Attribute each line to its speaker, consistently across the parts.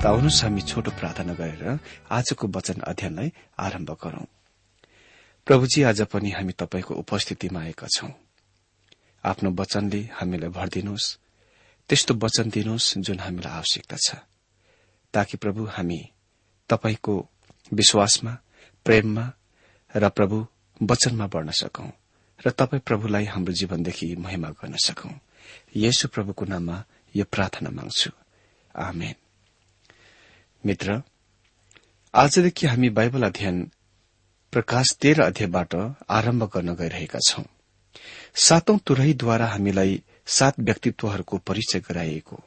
Speaker 1: त आउनुहोस् हामी छोटो प्रार्थना गरेर आजको वचन अध्ययनलाई आरम्भ गरौं। प्रभुजी आज पनि हामी तपाईँको उपस्थितिमा आएका छौं। आफ्नो वचनले हामीलाई भरिदिनुहोस्। त्यस्तो वचन दिनुहोस् जुन हामीलाई आवश्यकता छ ताकि प्रभु हामी तपाईँको विश्वासमा प्रेममा र प्रभु वचनमा बढ़न सकौं र तपाईँ प्रभुलाई हाम्रो जीवनदेखि महिमा गर्न सकौं। येशु प्रभुको नाममा यो प्रार्थना माग्छु। आमेन। मित्र आजदेखि हामी बाइबल अध्ययन प्रकाश तेह्र अध्यायबाट आरम्भ गर्न गइरहेका छौं। सातौं तुरहीद्वारा हामीलाई सात व्यक्तित्वहरूको परिचय गराइएको।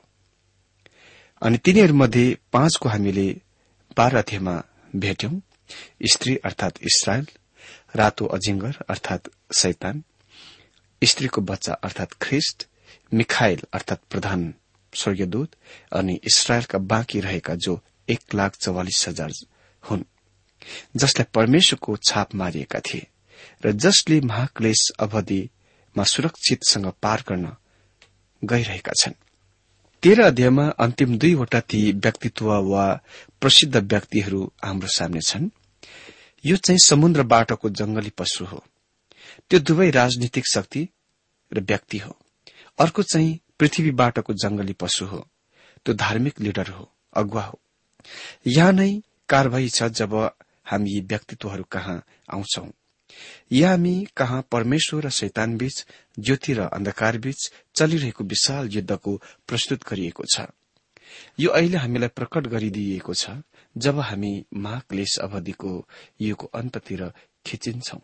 Speaker 1: अनि तिनीहरूमध्ये पाँचको हामीले बाह्र अध्यायमा भेट्यौं। स्त्री अर्थात इसरायल रातो अजिङ्गर अर्थात शैतान स्त्रीको बच्चा अर्थात ख्रिस्ट मिखाइल अर्थात प्रधान स्वर्गीयदूत अनि इसरायलका बाँकी रहेका जो एक लाख चौवालिस हजार हुन् जसलाई परमेश्वरको छाप मारिएका थिए र जसले महाक्लेश अवधिमा सुरक्षितसँग पार गर्न गइरहेका छन्। तेह्र अध्यायमा अन्तिम दुईवटा ती व्यक्तित्व वा प्रसिद्ध व्यक्तिहरू हाम्रो सामने छन्। यो चाहिँ समुद्र बाटोको जंगली पशु हो। त्यो दुवै राजनीतिक शक्ति र व्यक्ति हो। अर्को चाहिँ पृथ्वी बाटोको जंगली पशु हो। त्यो धार्मिक लिडर हो अगुवा हो। यहाँ नै कारवाही छ जब हामी यी व्यक्तित्वहरू कहाँ आउँछौ। यहाँ हामी कहाँ परमेश्वर र शैतान बीच ज्योति र अन्धकार बीच चलिरहेको विशाल युद्धको प्रस्तुत गरिएको छ। यो अहिले हामीलाई प्रकट गरिदिइएको छ जब हामी महाक्लेश अवधिको युगको अन्ततिर खिचिन्छौ।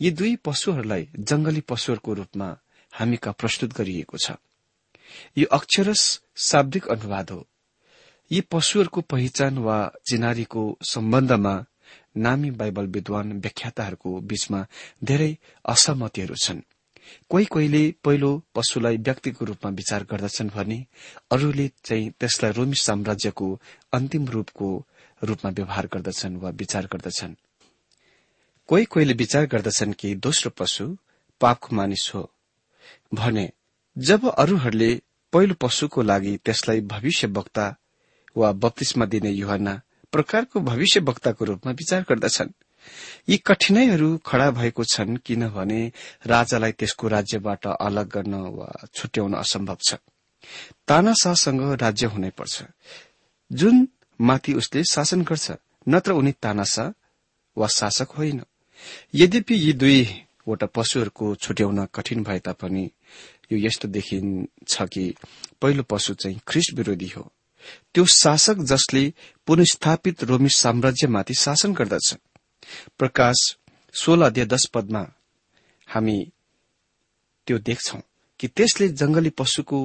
Speaker 1: यी दुई पशुहरूलाई जंगली पशुहरूको रूपमा हामी कहाँ प्रस्तुत गरिएको छ? यो अक्षरस शाब्दिक अनुवाद हो। यी पशुहरूको पहिचान वा चिनारीको सम्बन्धमा नामी बाइबल विद्वान व्याख्याताहरूको बीचमा धेरै असहमतिहरू छन्। कोही कोहीले पहिलो पशुलाई व्यक्तिको रूपमा विचार गर्दछन् भने अरूले चाहिँ त्यसलाई रोमी साम्राज्यको अन्तिम रूपको रूपमा व्यवहार गर्दछन् वा विचार गर्दछन्। कोही कोहीले विचार गर्दछन् कि दोस्रो पशु पापको मानिस हो। भने जब अरूहरूले पहिलो पशुको लागि त्यसलाई भविष्य वक्ता वा बत्तीसमा दिने युहना प्रकारको भविष्य वक्ताको रूपमा विचार गर्दछन्। यी कठिनाईहरू खड़ा भएको छन् किनभने राजालाई त्यसको राज्यबाट अलग गर्न वा छुट्याउन असम्भव छ। तानाशाहसँग राज्य हुनै पर्छ। जुन माथि उसले शासन गर्छ नत्र उनी तानाशाह वा शासक होइन। यद्यपि यी दुईवटा पशुहरूको छुट्याउन कठिन भए तापनि यो यस्तो देखिन्छ कि पहिलो पशु चाहिँ ख्रिस्ट विरोधी हो। त्यो शासक जसले पुनस्थापित रोमी साम्राज्यमाथि शासन गर्दछ। प्रकाश सोह्र अध्याय दश पदमा हामी त्यो देख्छौ कि त्यसले जंगली पशुको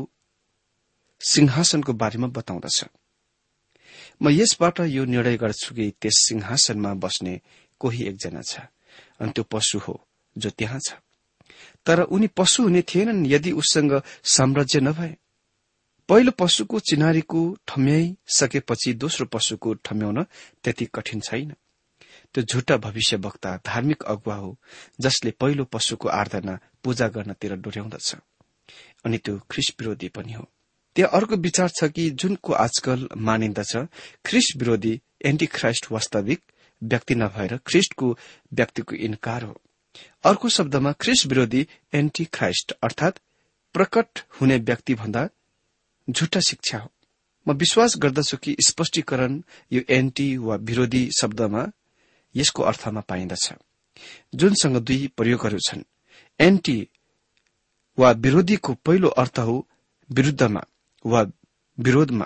Speaker 1: सिंहासनको बारेमा बताउँदछ। म यसबाट यो निर्णय गर्छु कि त्यस सिंहासनमा बस्ने कोही एकजना छ अनि त्यो पशु हो जो त्यहाँ छ। तर उनी पशु हुने थिएनन् यदि उससँग साम्राज्य नभए। पहिलो पशुको चिनारीको ठम्याइसकेपछि दोस्रो पशुको ठम्याउन त्यति कठिन छैन। त्यो झुटा भविष्य वक्ता धार्मिक अगुवा हो जसले पहिलो पशुको आराधना पूजा गर्नतिर डोर्याउँदछ। अनि त्यो ख्रिस विरोधी पनि हो। त्यहाँ अर्को विचार छ कि जुनको आजकल मानिन्दछ ख्रिस विरोधी एन्टी ख्राइस्ट वास्तविक व्यक्ति नभएर ख्रिस्टको व्यक्तिको इन्कार हो। अर्को शब्दमा ख्रिस विरोधी एन्टी ख्राइस्ट अर्थात प्रकट हुने व्यक्ति भन्दा झुटा शिक्षा हो। म विश्वास गर्दछु कि स्पष्टीकरण यो एन्टी वा विरोधी शब्दमा यसको अर्थमा पाइन्दछ जुनसँग दुई प्रयोगहरू छन्। एन्टी वा विरोधीको पहिलो अर्थ हो विरूद्धमा वा विरोधमा।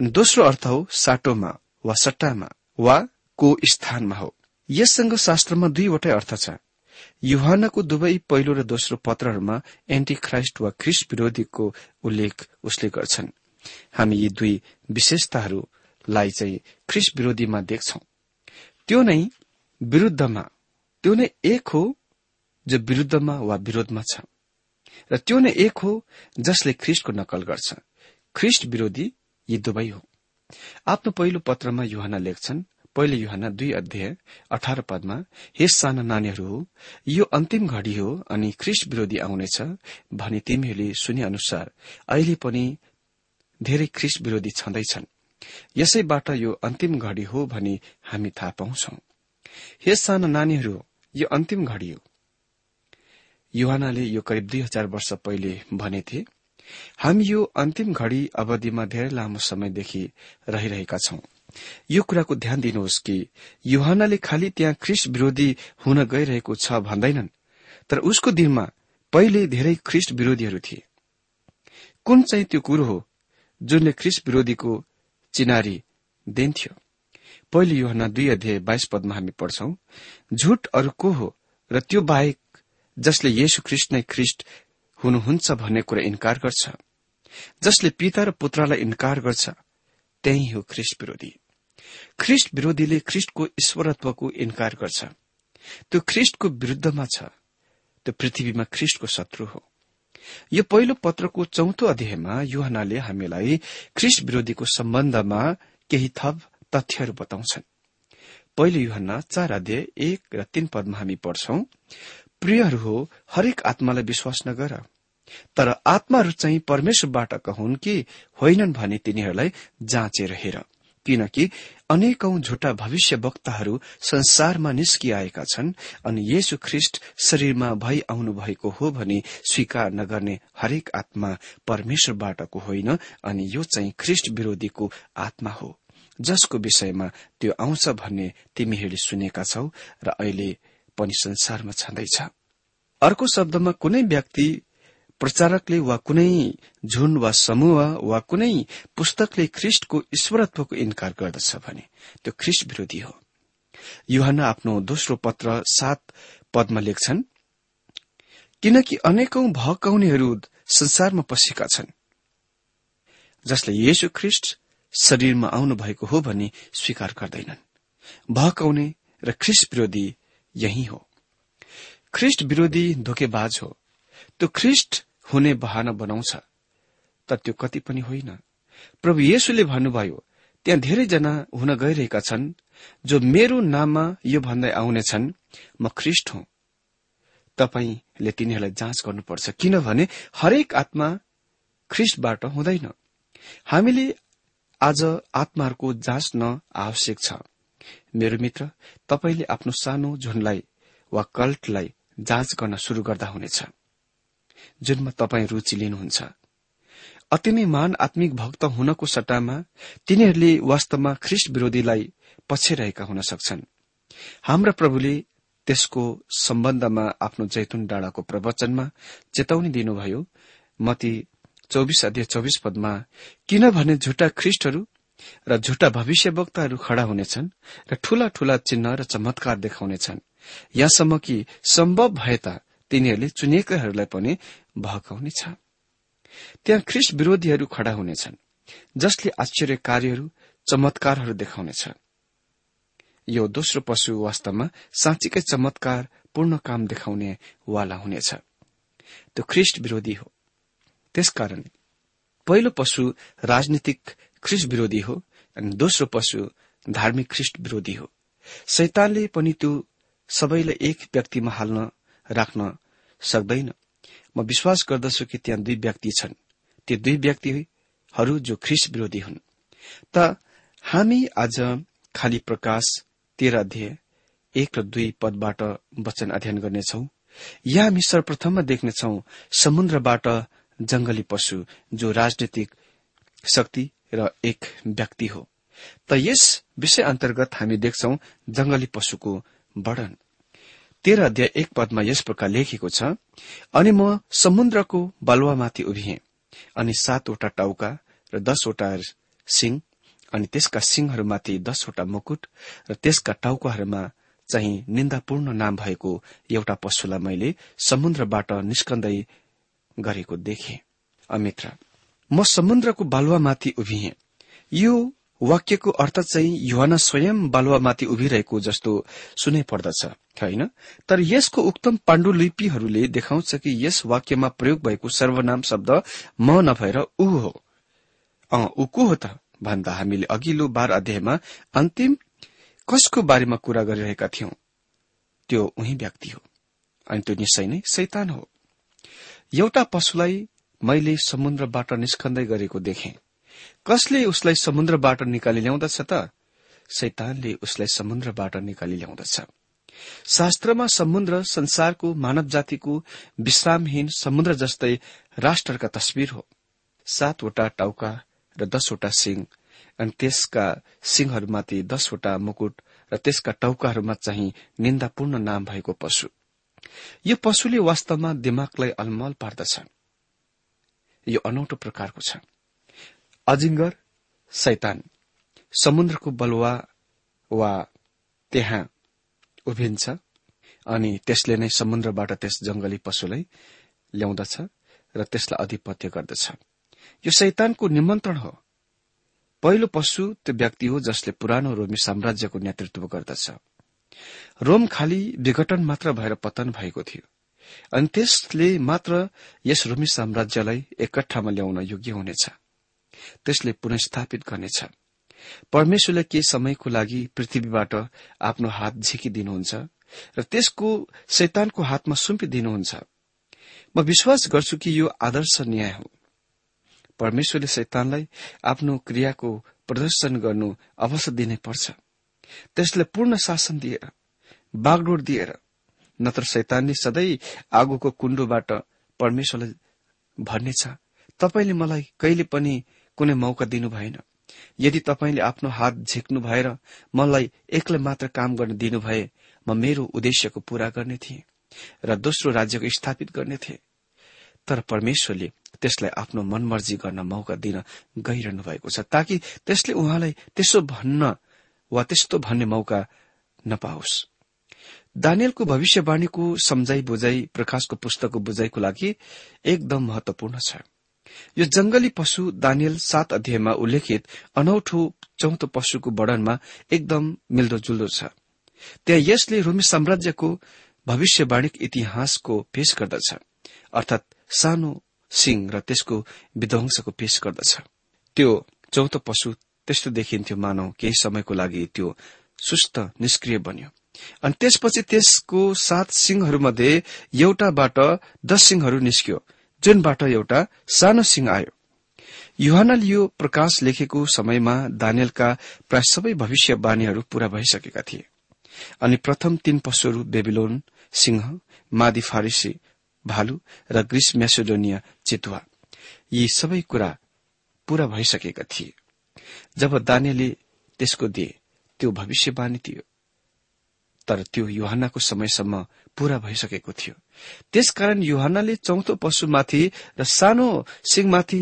Speaker 1: अनि दोस्रो अर्थ हो साटोमा वा सट्टामा वा को स्थानमा हो। यससँग शास्त्रमा दुईवटै अर्थ छ। युहानको दुवै पहिलो र दोस्रो पत्रहरूमा एन्टी ख्राइस्ट वा ख्रिस्ट विरोधीको उल्लेख उसले गर्छन्। हामी यी दुई विशेषताहरूलाई चाहिँ ख्रिस्ट विरोधीमा देख्छौं। त्यो नै विरूद्धमा त्यो नै एक हो जो विरूद्धमा वा विरोधमा छ। र त्यो नै एक हो जसले ख्रिस्टको नकल गर्छ। ख्रिस्ट विरोधी यी दुवै हो। आफ्नो पहिलो पत्रमा युहाना लेख्छन् पहिलो युहाना दुई अध्याय अठार पदमा हे साना नानीहरू हो यो अन्तिम घड़ी हो अनि ख्रिस्ट विरोधी आउनेछ भनी तिमीहरूले सुने अनुसार अहिले पनि धेरै ख्रिस्ट विरोधी छँदैछन्। यसैबाट यो अन्तिम घड़ी हो भनी हामी थाहा पाउँछौ। हे साना नानीहरू यो अन्तिम घड़ी हो। युहानाले यो करिब दुई हजार वर्ष पहिले भनेथे हामी यो अन्तिम घड़ी अवधिमा धेरै लामो समयदेखि रहिरहेका छौं। यो कुराको ध्यान दिनुहोस् कि युहानाले खालि त्यहाँ ख्रिस्ट विरोधी हुन गइरहेको छ भन्दैनन् तर उसको दिनमा पहिले धेरै ख्रिस्ट विरोधीहरू थिए। कुन चाहिँ त्यो कुरो हो जुनले ख्रिस्ट विरोधीको चिनारी दिन्थ्यो? पहिलो युहना दुई अध्याय बाइस पदमा हामी पढ्छौ झुट अरू को हो र त्यो बाहेक जसले येशु ख्रिस्ट नै ख्रिस्ट हुनुहुन्छ भन्ने कुरा इन्कार गर्छ। जसले पिता र पुत्रलाई इन्कार गर्छ त्यही हो ख्रिस्ट विरोधी। ख्रिस्ट विरोधीले ख्रिस्टको ईश्वरत्वको इन्कार गर्छ। त्यो ख्रिस्टको विरूद्धमा छ। त्यो पृथ्वीमा ख्रिस्टको शत्रु हो। यो पहिलो पत्रको चौथो अध्यायमा युहनाले हामीलाई ख्रिस्ट विरोधीको सम्बन्धमा केही थप तथ्यहरू बताउँछन्। पहिलो युहना चार अध्याय एक र तीन पदमा हामी पढ्छौ प्रियहरू हो हरेक आत्मालाई विश्वास नगर। तर आत्माहरू चाहिँ परमेश्वरबाट हुन् कि होइनन् भने तिनीहरूलाई जाँचेर हेर किनकि अनेकौं झुटा भविष्य वक्ताहरू संसारमा निस्किआएका छन् अनि येशु ख्रिष्ट शरीरमा भई आउनु भएको हो भनी स्वीकार नगर्ने हरेक आत्मा परमेश्वरबाटको होइन अनि यो चाहिँ ख्रिष्ट विरोधीको आत्मा हो। जसको विषयमा त्यो आउँछ भन्ने तिमीहरूले सुनेका छौ र अहिले पनि संसारमा छँदैछ। अर्को शब्दमा कुनै व्यक्ति प्रचारकले वा कुनै झुन वा समूह वा कुनै पुस्तकले ख्रिष्टको ईश्वरत्वको इन्कार गर्दछ भने त्यो ख्रिस्ट विरोधी हो। युहना आफ्नो दोस्रो पत्र सात पदमा लेख्छन् किनकि अनेकौं भकाउनेहरू संसारमा पसेका छन् जसले येशु ख्रिष्ट शरीरमा आउनु भएको हो भनी स्वीकार गर्दैनन्। भकाउने र ख्रिस्ट विरोधी यही हो। ख्रिस्ट विरोधी धोकेबाज हो। त्यो ख्रिस्ट हुने बहाना बनाउँछ। तर त्यो कति पनि होइन। प्रभु येशुले भन्नुभयो त्यहाँ धेरैजना हुन गइरहेका छन् जो मेरो नाममा यो भन्दै आउनेछन् म ख्रिष्ट हुँ। तपाईँले तिनीहरूलाई जाँच गर्नुपर्छ किनभने हरेक आत्मा ख्रिस्टबाट हुँदैन। हामीले आज आत्माहरूको जाँच न आवश्यक छ। मेरो मित्र तपाईँले आफ्नो सानो झुनलाई वा कल्टलाई जाँच गर्न शुरू गर्दा हुनेछ। जुनमा तपाईँ रुचि लिनुहुन्छ। अति नै महान आत्मिक भक्त हुनको सट्टामा तिनीहरूले वास्तवमा ख्रिस्ट विरोधीलाई पछ्याइरहेका हुन सक्छन्। हाम्रा प्रभुले त्यसको सम्बन्धमा आफ्नो जैतुन डाँडाको प्रवचनमा चेतावनी दिनुभयो। मती चौबिस अध्यय चौबिस पदमा किनभने झुटा ख्रिष्टहरू र झुटा भविष्यवक्ताहरू खड़ा हुनेछन् र ठूला ठूला चिन्ह र चमत्कार देखाउनेछन्। यहाँसम्म कि सम्भव भए त तिनीहरूले चुनिएकाहरूलाई पनि भहकाउनेछ त्यहाँ ख्रिस्ट विरोधीहरू खड़ा हुनेछन् जसले आश्चर्य कार्यहरू चमत्कारहरू देखाउनेछ यो दोस्रो पशु वास्तवमा साँच्चीकै चमत्कार पूर्ण काम देखाउने वाला हुनेछ। त्यो ख्रिस्ट विरोधी हो। त्यसकारण पहिलो पशु राजनीतिक ख्रिस्ट विरोधी हो अनि दोस्रो पशु धार्मिक ख्रिस्ट विरोधी हो। शैतानले पनि त्यो सबैलाई एक व्यक्तिमा हाल्न राख्न सक्दैन। म विश्वास गर्दछु कि त्यहाँ दुई व्यक्ति छन्। ती दुई व्यक्तिहरू जो ख्रिस विरोधी हुन्। त हामी आज खाली प्रकाश तेह्र अध्यय एक र दुई पदबाट वचन अध्ययन गर्नेछौ। यहाँ हामी सर्वप्रथममा देख्नेछौ समुद्रबाट जंगली पशु जो राजनीतिक शक्ति र एक व्यक्ति हो। त यस विषय अन्तर्गत हामी देख्छौ जंगली पशुको वर्णन। तेह्र अध्याय एक पदमा यस प्रकार लेखेको छ अनि म समुद्रको बालुवामाथि उभिएँ अनि सातवटा टाउका र दसवटा सिंह अनि त्यसका सिंहहरूमाथि दसवटा मुकुट र त्यसका टाउकाहरूमा चाहिँ निन्दापूर्ण नाम भएको एउटा पशुलाई मैले समुद्रबाट निस्कन्दै गरेको देखे। अमित्र म समुद्रको बालुवामाथि उभिएँ। यो वाक्यको अर्थ चाहिँ युवाना स्वयं बालुवामाथि उभिरहेको जस्तो सुनै पर्दछ होइन? तर यसको उक्तम पाण्डुलिपिहरूले देखाउँछ कि यस वाक्यमा प्रयोग भएको सर्वनाम शब्द म नभएर ऊ हो। अँ ऊ को हो त? भन्दा हामीले अघिल्लो बार अध्यायमा अन्तिम कसको बारेमा कुरा गरिरहेका थियौं? त्यो उही व्यक्ति हो। अनि त्यो निश्चय नै शैतान हो। एउटा पशुलाई मैले समुद्रबाट निस्कन्दै गरेको देखेँ। कसले उसलाई समुद्रबाट निकाली ल्याउँदछ त? शैतानले उसलाई समुद्रबाट निकाली ल्याउँदछ शास्त्रमा समुद्र संसारको मानव जातिको विश्रामहीन समुद्र जस्तै राष्ट्रका तस्विर हो। सातवटा टाउका र दसवटा सिंह अनि त्यसका सिंहहरूमाथि दसवटा मुकुट र त्यसका टाउकाहरूमा चाहिँ निन्दापूर्ण नाम भएको पशु। यो पशुले वास्तवमा दिमागलाई अलमल पार्दछ। यो अनौठो प्रकारको छ। अजिङ्गर सैतान। समुद्रको बलुवा वा त्यहाँ उभिन्छ अनि त्यसले नै समुद्रबाट त्यस जंगली पशुलाई ल्याउँदछ र त्यसलाई अधिपत्य गर्दछ। यो शैतानको निमन्त्रण हो। पहिलो पशु त्यो व्यक्ति हो जसले पुरानो रोमी साम्राज्यको नेतृत्व गर्दछ। रोम खाली विघटन मात्र भएर पतन भएको थियो अनि त्यसले मात्र यस रोमी साम्राज्यलाई एकट्ठामा ल्याउन योग्य हुनेछ। त्यसले पुनस्थापित गर्नेछ। परमेश्वरले केही समयको लागि पृथ्वीबाट आफ्नो हात झिकिदिनुहुन्छ र त्यसको शैतानको हातमा सुम्पिदिनुहुन्छ। म विश्वास गर्छु कि यो आदर्श न्याय हो। परमेश्वरले शैतानलाई आफ्नो क्रियाको प्रदर्शन गर्नु अवश्य दिनै पर्छ। त्यसलाई पूर्ण शासन दिएर बागडोर दिएर नत्र शैतानले सधैँ आगोको कुण्डोबाट परमेश्वरलाई भन्नेछ तपाईँले मलाई कहिले पनि कुनै मौका दिनु भएन। यदि तपाईँले आफ्नो हात झिक्नु भएर मलाई एक्लै मात्र काम गर्न दिनुभए म मेरो उद्देश्यको पूरा गर्ने थिएँ र दोस्रो राज्यको स्थापित गर्ने थिए। तर परमेश्वरले त्यसलाई आफ्नो मनमर्जी गर्न मौका दिन गइरहनु भएको छ ताकि त्यसले उहाँलाई त्यसो भन्न वा त्यस्तो भन्ने मौका नपाओस्। दानियलको भविष्यवाणीको सम्झाई बुझाइ प्रकाशको पुस्तकको बुझाइको लागि एकदम महत्वपूर्ण छ। यो जंगली पशु दानियल सात अध्यायमा उल्लेखित अनौठो चौथो पशुको वर्णनमा एकदम मिल्दोजुल्दो छ। त्यहाँ यसले रोमी साम्राज्यको भविष्यवाणिक इतिहासको पेश गर्दछ। अर्थात सानो सिंह र त्यसको विध्वंसको पेश गर्दछ। त्यो चौथो पशु त्यस्तो देखिन्थ्यो मानव केही समयको लागि त्यो सुस्त निष्क्रिय बन्यो। अनि त्यसपछि त्यसको सात सिंहहरूमध्ये एउटाबाट दश सिंहहरू निस्क्यो। जुनबाट एउटा सानो सिंह आयो। युहानले यो प्रकाश लेखेको समयमा दानियलका प्राय सबै भविष्यवाणीहरू पूरा भइसकेका थिए। अनि प्रथम तीन पशुहरू बेबिलोन सिंह मादी फारिसी भालु र ग्रीस मेसोडोनिया चितुवा। यी सबै कुरा पूरा भइसकेका थिए। जब दानियले त्यसको दिए त्यो भविष्यवाणी थियो। तर त्यो युहानको समयसम्म पूरा भइसकेको थियो। त्यसकारण युहानले चौथो पशुमाथि र सानो सिंहमाथि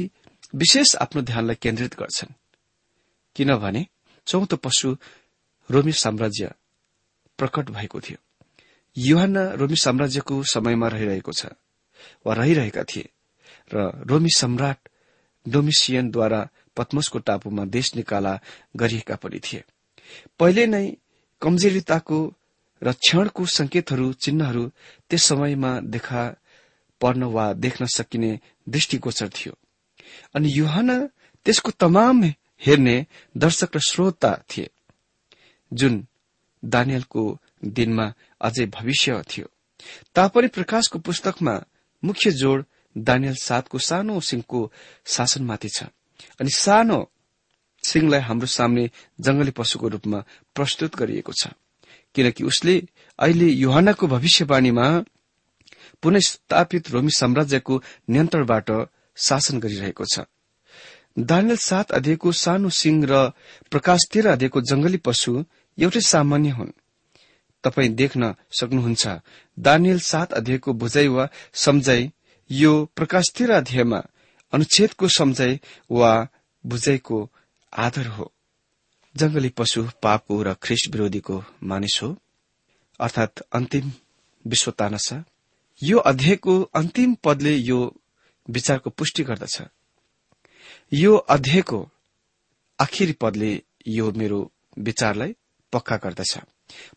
Speaker 1: विशेष आफ्नो ध्यानलाई केन्द्रित गर्छन्। किनभने चौथो पशु रोमी साम्राज्य प्रकट भएको थियो। युहान रोमी साम्राज्यको समयमा रहिरहेको छ वा रहिरहेका थिए र रोमी सम्राट डोमिसियनद्वारा पद्मसको टापुमा देश निकाला गरिएका पनि थिए। पहिले नै कमजोरिताको र क्षणको संकेतहरू चिन्हहरू त्यस समयमा देखा पर्न वा देख्न सकिने दृष्टिगोचर थियो। अनि युहान त्यसको तमाम हेर्ने दर्शक र श्रोता थिए जुन दानियलको दिनमा अझै भविष्य थियो। तापनि प्रकाशको पुस्तकमा मुख्य जोड़ दानियल सातको सानो सिंहको शासनमाथि छ। अनि सानो सिंहलाई हाम्रो सामने जंगली पशुको रूपमा प्रस्तुत गरिएको छ। किनकि उसले अहिले युहानको भविष्यवाणीमा पुनः स्थापित रोमी साम्राज्यको नियन्त्रणबाट शासन गरिरहेको छ। दानियल सात अध्ययको सानो सिंह र प्रकाश तेह्र अध्ययको जंगली पशु एउटै सामान्य हुन्। तपाई देख्न सक्नुहुन्छ दानियल सात अध्ययको बुझाइ वा सम्झाइ यो प्रकाश तेह्र अध्यायमा अनुच्छेदको सम्झाइ वा बुझाइको आधार हो। जंगली पशु पापको र ख्रिस्ट विरोधीको मानिस हो। अर्थात अन्तिम विश्वतानसा। यो अध्यायको अन्तिम पदले यो विचारको पुष्टि गर्दछ। यो अध्यायको आखिरी पदले यो मेरो विचारलाई पक्का गर्दछ।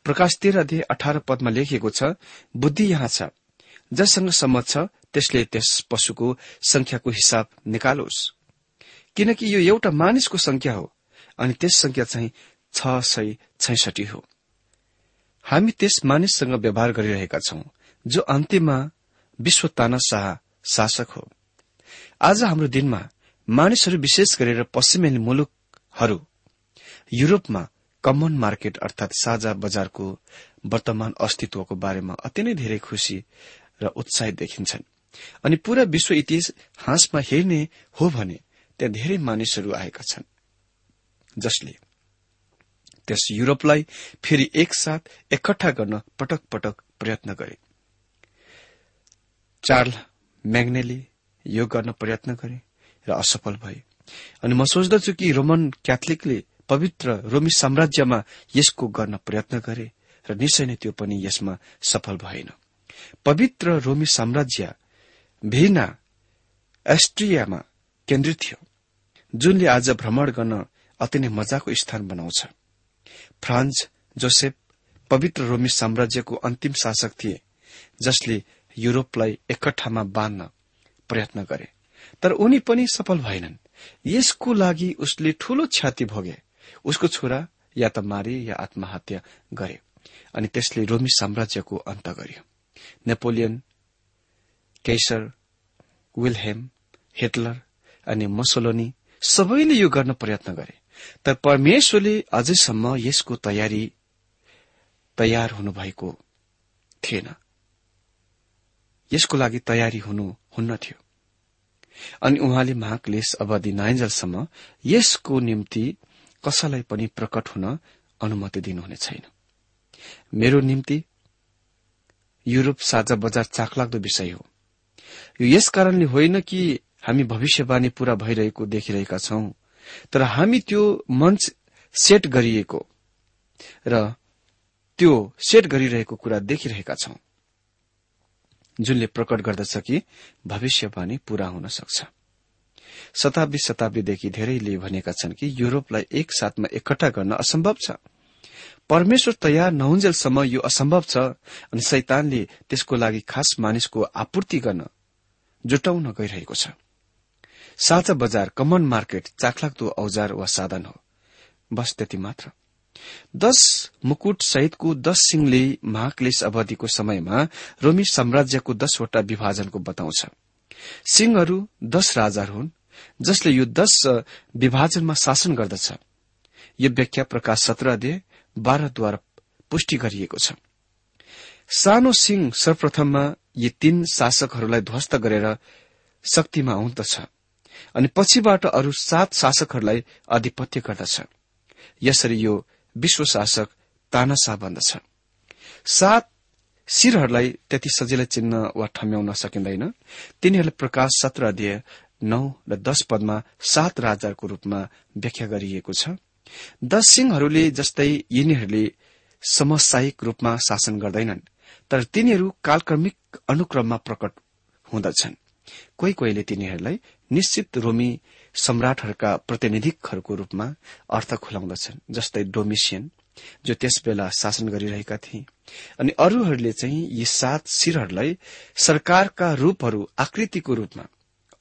Speaker 1: प्रकाश तेह्र अध्याय अठार पदमा लेखिएको छ बुद्धि यहाँ छ। जससँग सम्मत छ त्यसले त्यस पशुको संख्याको हिसाब निकालोस्। किनकि यो एउटा मानिसको संख्या हो। अनि त्यस संख्या चाहिँ छ सय छैसठी हो। हामी त्यस मानिससँग व्यवहार गरिरहेका छौं जो अन्त्यमा विश्व तानाशाह शासक हो। आज हाम्रो दिनमा मानिसहरू विशेष गरेर पश्चिमेली मुलुकहरू युरोपमा कमन मार्केट अर्थात साझा बजारको वर्तमान अस्तित्वको बारेमा अति नै धेरै खुशी र उत्साहित देखिन्छन्। अनि पूरा विश्व इतिहासमा हेर्ने हो भने त्यहाँ धेरै मानिसहरू आएका छन्। जसले त्यस युरोपलाई फेरि एकसाथ एकट्ठा गर्न पटक पटक प्रयत्न गरे। चार्ल म्याग्नेले यो गर्न प्रयत्न गरे र असफल भए। अनि म सोच्दछु कि रोमन क्याथोलिकले पवित्र रोमी साम्राज्यमा यसको गर्न प्रयत्न गरे र निश्चय नै त्यो पनि यसमा सफल भएन। पवित्र रोमी साम्राज्य भेना एस्ट्रियामा केन्द्रित थियो जुनले आज भ्रमण गर्न अति नै मजाको स्थान बनाउँछ। फ्रान्स जोसेफ पवित्र रोमी साम्राज्यको अन्तिम शासक थिए जसले युरोपलाई एकट्ठामा बाँध्न प्रयत्न गरे। तर उनी पनि सफल भएनन्। यसको लागि उसले ठूलो क्षति भोगे। उसको छोरा या त मारे या आत्महत्या गरे अनि त्यसले रोमी साम्राज्यको अन्त गर्यो। नेपोलियन केसर विलहेम हिटलर अनि मसोलोनी सबैले यो गर्न प्रयत्न गरे। तर परमेश्वरले अझैसम्म यसको तयारी तयार हुनुभएको थिएन। यसको लागि तयारी हुनु हुन्न थियो। अनि उहाँले महाक्लेश अवधि नआइन्जेलसम्म यसको निम्ति कसैलाई पनि प्रकट हुन अनुमति दिनुहुने छैन। मेरो निम्ति युरोप साझा बजार चाखलाग्दो विषय हो। यो यस कारणले होइन कि हामी भविष्यवाणी पूरा भइरहेको देखिरहेका छौं। तर हामी त्यो मञ्च सेट गरिएको र त्यो सेट गरिरहेको कुरा देखिरहेका छौं। जुनले प्रकट गर्दछ कि भविष्यवाणी पूरा हुन सक्छ। शताब्दी शताब्दीदेखि धेरैले भनेका छन् कि युरोपलाई एक साथमा एकट्ठा गर्न असम्भव छ। परमेश्वर तयार नहुन्जेलसम्म यो असम्भव छ अनि शैतानले त्यसको लागि खास मानिसको आपूर्ति गर्न जुटाउन गइरहेको छ। साझा बजार कमन मार्केट चाखलाग्दो औजार वा साधन हो। बस त्यति मात्र। दश मुकुट सहितको दश सिंहले महाक्लेश अवधिको समयमा रोमी साम्राज्यको दसवटा विभाजनको बताउँछ। सिंहहरू दश राजाहरू हुन् जसले यो दश विभाजनमा शासन गर्दछ। यो व्याख्या प्रकाश सत्र अध्यय बाह्रद्वारा पुष्टि गरिएको छ। सानो सिंह सर्वप्रथममा यी तीन शासकहरूलाई ध्वस्त गरेर शक्तिमा आउँदछ अनि पछिबाट अरू सात शासकहरूलाई आधिपत्य गर्दछ। यसरी यो विश्व शासक तानासा बन्दछ। सात शिरहरूलाई त्यति सजिलै चिन्न वा ठम्याउन सकिँदैन। तिनीहरूले प्रकाश सत्र अध्यय नौ र दश पदमा सात राजाहरूको रूपमा व्याख्या गरिएको छ। दश सिंहहरूले जस्तै यिनीहरूले समसायिक रूपमा शासन गर्दैनन् तर तिनीहरू कालक्रमिक अनुक्रममा प्रकट हुँदछन्। कोही कोहीले तिनीहरूलाई निश्चित रोमी सम्राटहरूका प्रतिनिधिकहरूको रूपमा अर्थ खुलाउँदछन् जस्तै डोमिसियन जो त्यस बेला शासन गरिरहेका थिए। अनि अरूहरूले चाहिँ यी सात शिरहरूलाई सरकारका रूपहरू आकृतिको रूपमा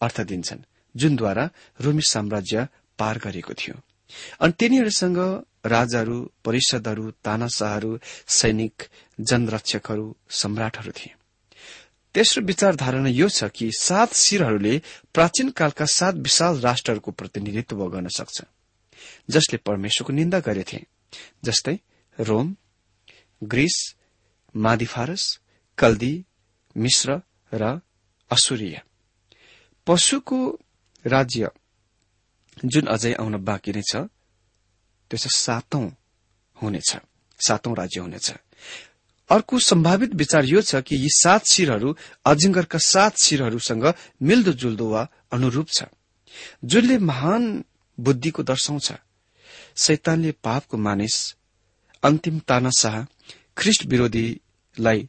Speaker 1: अर्थ दिन्छन् जुनद्वारा रोमी साम्राज्य पार गरेको थियो। अनि तिनीहरूसँग राजाहरू परिषदहरू तानाशाहहरू सैनिक जनरक्षकहरू सम्राटहरू थिए। तेस्रो विचारधारणा यो छ कि सात शिरहरूले प्राचीन कालका सात विशाल राष्ट्रहरूको प्रतिनिधित्व गर्न सक्छ जसले परमेश्वरको निन्दा गरेथे जस्तै रोम ग्रीस मादिफारस कल्दी मिश्र र असुरिया। पशुको राज्य जुन अझै आउन बाँकी नै छ त्यो सातौं हुनेछ सातौं राज्य हुनेछ। अर्को सम्भावित विचार यो छ कि यी सात शिरहरू अजिङ्गरका सात शिरहरूसँग मिल्दोजुल्दो वा अनुरूप छ जुनले महान बुद्धिको दर्शाउँछ। शैतानले पापको मानिस अन्तिम तानाशाह ख्रिष्ट विरोधीलाई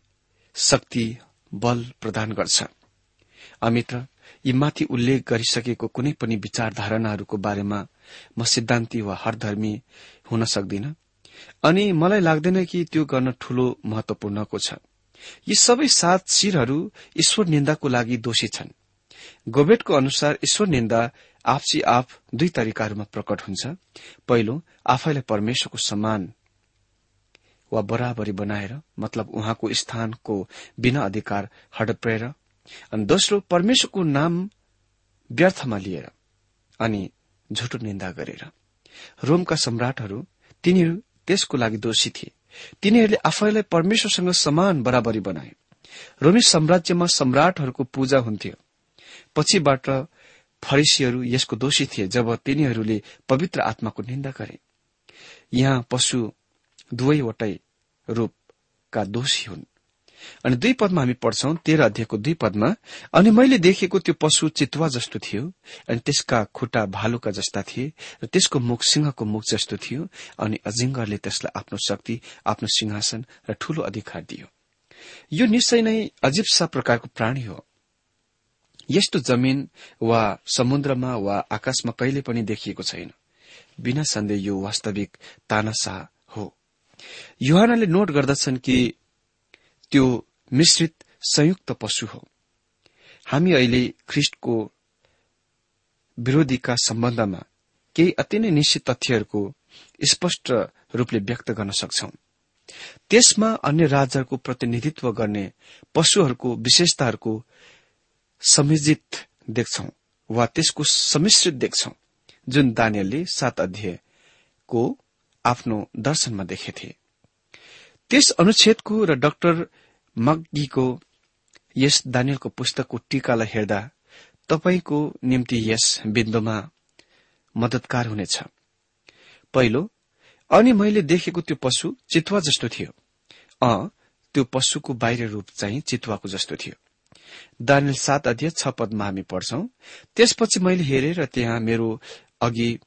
Speaker 1: शक्ति बल प्रदान गर्छ। अमित्र यी माथि उल्लेख गरिसकेको कुनै पनि विचारधारणाहरूको बारेमा म सिद्धान्ति वा हरधर्मी हुन सक्दिन। अनि मलाई लाग्दैन कि त्यो गर्न ठूलो महत्वपूर्णको छ। यी सबै सात शिरहरू ईश्वर निन्दाको लागि दोषी छन्। गोबेटको अनुसार ईश्वर निन्दा आपसी आप दुई तरिकाहरूमा प्रकट हुन्छ। पहिलो आफैलाई परमेश्वरको समान वा बराबरी बनाएर मतलब उहाँको स्थानको बिना अधिकार हडप्रेर। अनि दोस्रो परमेश्वरको नाम व्यर्थमा लिएर अनि झुटो निन्दा गरेर। रोमका सम्राटहरू तिनीहरू त्यसको लागि दोषी थिए। तिनीहरूले आफैलाई परमेश्वरसँग समान बराबरी बनाए। रोमी साम्राज्यमा सम्राटहरूको पूजा हुन्थ्यो। पछिबाट फरिसीहरू यसको दोषी थिए जब तिनीहरूले पवित्र आत्माको निन्दा गरे। यहाँ पशु दुवैवटै रूपका दोषी हुन्। अनि दुई पदमा हामी पढ्छौं तेह्र अध्यायको दुई पदमा अनि मैले देखेको त्यो पशु चितुवा जस्तो थियो अनि त्यसका खुट्टा भालुका जस्ता थिए र त्यसको मुख सिंहको मुख जस्तो थियो अनि अजिङ्गरले त्यसलाई आफ्नो शक्ति आफ्नो सिंहासन र ठूलो अधिकार दियो। यो निश्चय नै अजिब्सा प्रकारको प्राणी हो। यस्तो जमीन वा समुद्रमा वा आकाशमा कहिले पनि देखिएको छैन। बिना सन्देह यो वास्तविक तानासा हो। युहानले नोट गर्दछन् कि त्यो मिश्रित संयुक्त पशु हो। हामी अहिले ख्रिष्टको विरोधीका सम्बन्धमा केही अति नै निश्चित तथ्यहरूको स्पष्ट रूपले व्यक्त गर्न सक्छौ। त्यसमा अन्य राजाहरूको प्रतिनिधित्व गर्ने पशुहरूको विशेषताहरूको समिजित देख्छौ वा त्यसको सम्मिश्रित देख्छौ जुन दानियलले सात अध्यायको आफ्नो दर्शनमा देखेथे। त्यस अनुच्छेदको र डाक्टर मग्गीको यस दानियलको पुस्तकको टीकालाई हेर्दा तपाईँको निम्ति यस बिन्दुमा मदतकार हुनेछ। पहिलो अनि मैले देखेको त्यो पशु चितुवा जस्तो थियो। अ त्यो पशुको बाहिर रूप चाहिँ चितुवाको जस्तो थियो। दानिल सात अध्यय छ पदमा हामी पढ्छौं त्यसपछि मैले हेरेँ र त्यहाँ मेरो अघि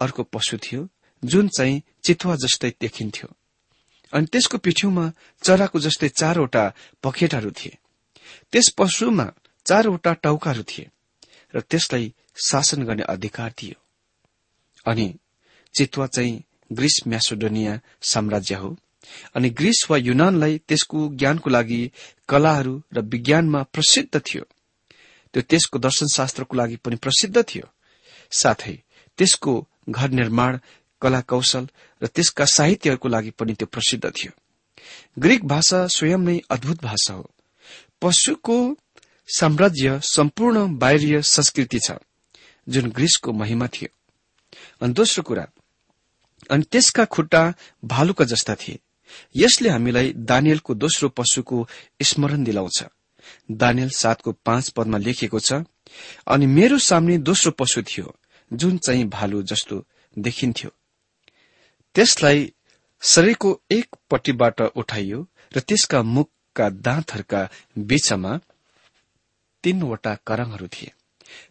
Speaker 1: अर्को पशु थियो जुन चाहिँ चितुवा जस्तै देखिन्थ्यो। अनि त्यसको पिठ्यौमा चराको जस्तै चारवटा पखेटाहरू थिए। त्यस पशुमा चारवटा टाउकाहरू थिए र त्यसलाई शासन गर्ने अधिकार दियो अनि चितुवा चाहिँ ग्रीस म्यासोडोनिया साम्राज्य हो। अनि ग्रीस वा युनानलाई त्यसको ज्ञानको लागि कलाहरू र विज्ञानमा प्रसिद्ध थियो। त्यो त्यसको दर्शनशास्त्रको लागि पनि प्रसिद्ध थियो। साथै त्यसको घर निर्माण कला कौशल र त्यसका साहित्यहरूको लागि पनि त्यो प्रसिद्ध थियो। ग्रीक भाषा स्वयं नै अद्भुत भाषा हो। पशुको साम्राज्य सम्पूर्ण बाहिरीय संस्कृति छ जुन ग्रीसको महिमा थियो। अनि दोस्रो कुरा अनि त्यसका खुट्टा भालुका जस्ता थिए। यसले हामीलाई दानियलको दोस्रो पशुको स्मरण दिलाउँछ। दानियल सातको पाँच पदमा लेखिएको छ अनि मेरो सामने दोस्रो पशु थियो जुन चाहिँ भालु जस्तो देखिन्थ्यो। त्यसलाई शरीरको एक पट्टिबाट उठाइयो र त्यसका मुखका दाँतहरूका बीचमा तीनवटा करङहरू थिए।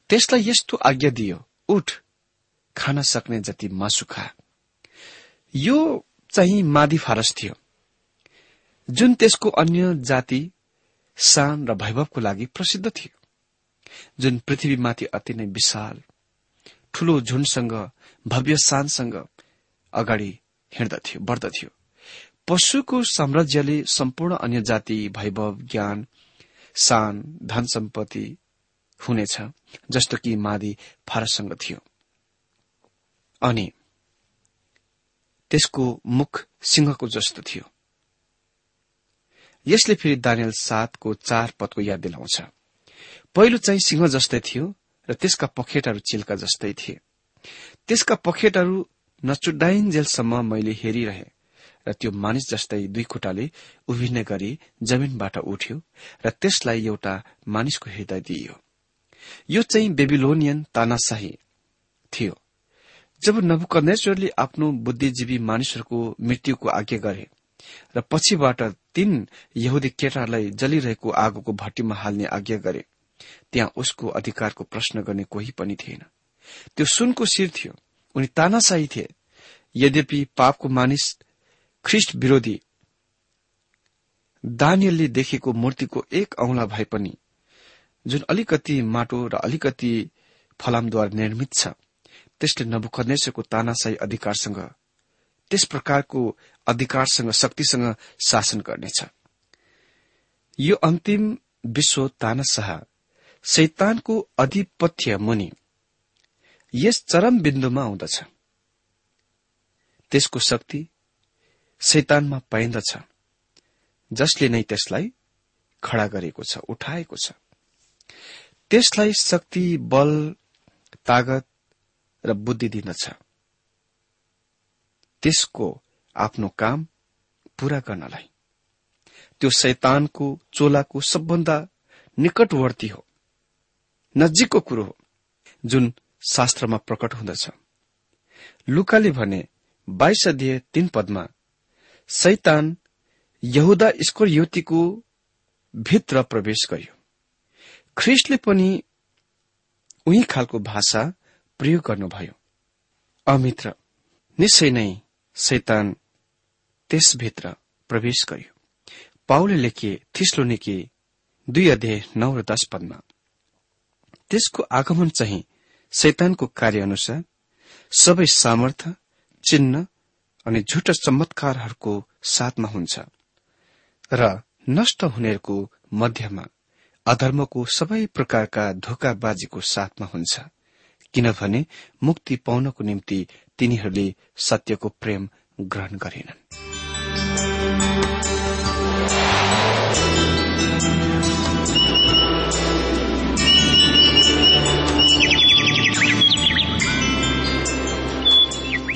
Speaker 1: त्यसलाई यस्तो आज्ञा दियो उठ खान सक्ने जति मासु खा। यो चाहिँ मादी फारस थियो। जुन त्यसको अन्य जाति शान र वैभवको लागि प्रसिद्ध थियो जुन पृथ्वीमाथि अति नै विशाल ठूलो झुन्डसँग भव्य शानसँग अगाडि हिँड्दथ्यो बढ्दथ्यो पशुको साम्राज्यले सम्पूर्ण अन्य जाति वैभव ज्ञान शान धन सम्पत्ति हुनेछ जस्तो कि मादी फारससँग थियो। अनि त्यसको मुख सिंहको जस्तो थियो। यसले फेरि दानियल सातको चार पदको याद दिलाउँछ। पहिलो चाहिँ सिंह जस्तै थियो र त्यसका पखेटहरू चिल्का जस्तै थिए। त्यसका पखेटहरू नचुडाइन्जेलसम्म मैले हेरिरहे र त्यो मानिस जस्तै दुई खुट्टाले उभिने गरी जमिनबाट उठ्यो र त्यसलाई एउटा मानिसको हृदय दिइयो। यो चाहिँ बेबिलोनियन तानाशाही थियो जब नबुकनेश्वरले आफ्नो बुद्धिजीवी मानिसहरूको मृत्युको आज्ञा गरे र पछिबाट तीन यहुदी केटाहरूलाई जलिरहेको आगोको भट्टीमा हाल्ने आज्ञा गरे त्यहाँ उसको अधिकारको प्रश्न गर्ने कोही पनि थिएन। त्यो सुनको शिर थियो। उनी तानाशाही थिए। यद्यपि पापको मानिस ख्रिस्ट विरोधी दानियलले देखेको मूर्तिको एक औंला भए पनि जुन अलिकति माटो र अलिकति फलामद्वारा निर्मित छ त्यसले नबुखनेश्वरको तानाशाही अधिकारसँग त्यस प्रकारको अधिकारसँग शक्तिसँग शासन गर्नेछ। यो अन्तिम विश्व तानाशाह शैतानको अधिपत्य मुनि यस चरम बिन्दुमा आउँदछ। त्यसको शक्ति शैतानमा पाइन्दछ जसले नै त्यसलाई खड़ा गरेको छ उठाएको छ। त्यसलाई शक्ति बल तागत र बुद्धि दिनछ त्यसको आफ्नो काम पूरा गर्नलाई। त्यो शैतानको चोलाको सबभन्दा निकटवर्ती हो नजिकको कुरो हो जुन शास्त्रमा प्रकट हुँदछ। लुकाले भने बाइस अध्यय तीन पदमा सैतान यहुदा युतिको भित्र प्रवेश गर्यो। ख्रिस्टले पनि उही खालको भाषा प्रयोग गर्नुभयो। अमित्र निश्चय नै सैतान त्यसभित्र प्रवेश गर्यो। पाउले लेखे थिस्लो निके दुई अध्यय नौ र दश पदमा त्यसको आगमन चाहिँ शैतानको कार्य अनुसार सबै सामर्थ्य चिन्ह अनि झुट चमत्कारहरूको साथमा हुन्छ र नष्ट हुनेहरूको मध्यमा अधर्मको सबै प्रकारका धोकाबाजीको साथमा हुन्छ किनभने मुक्ति पाउनको निम्ति तिनीहरूले सत्यको प्रेम ग्रहण गरेनन्।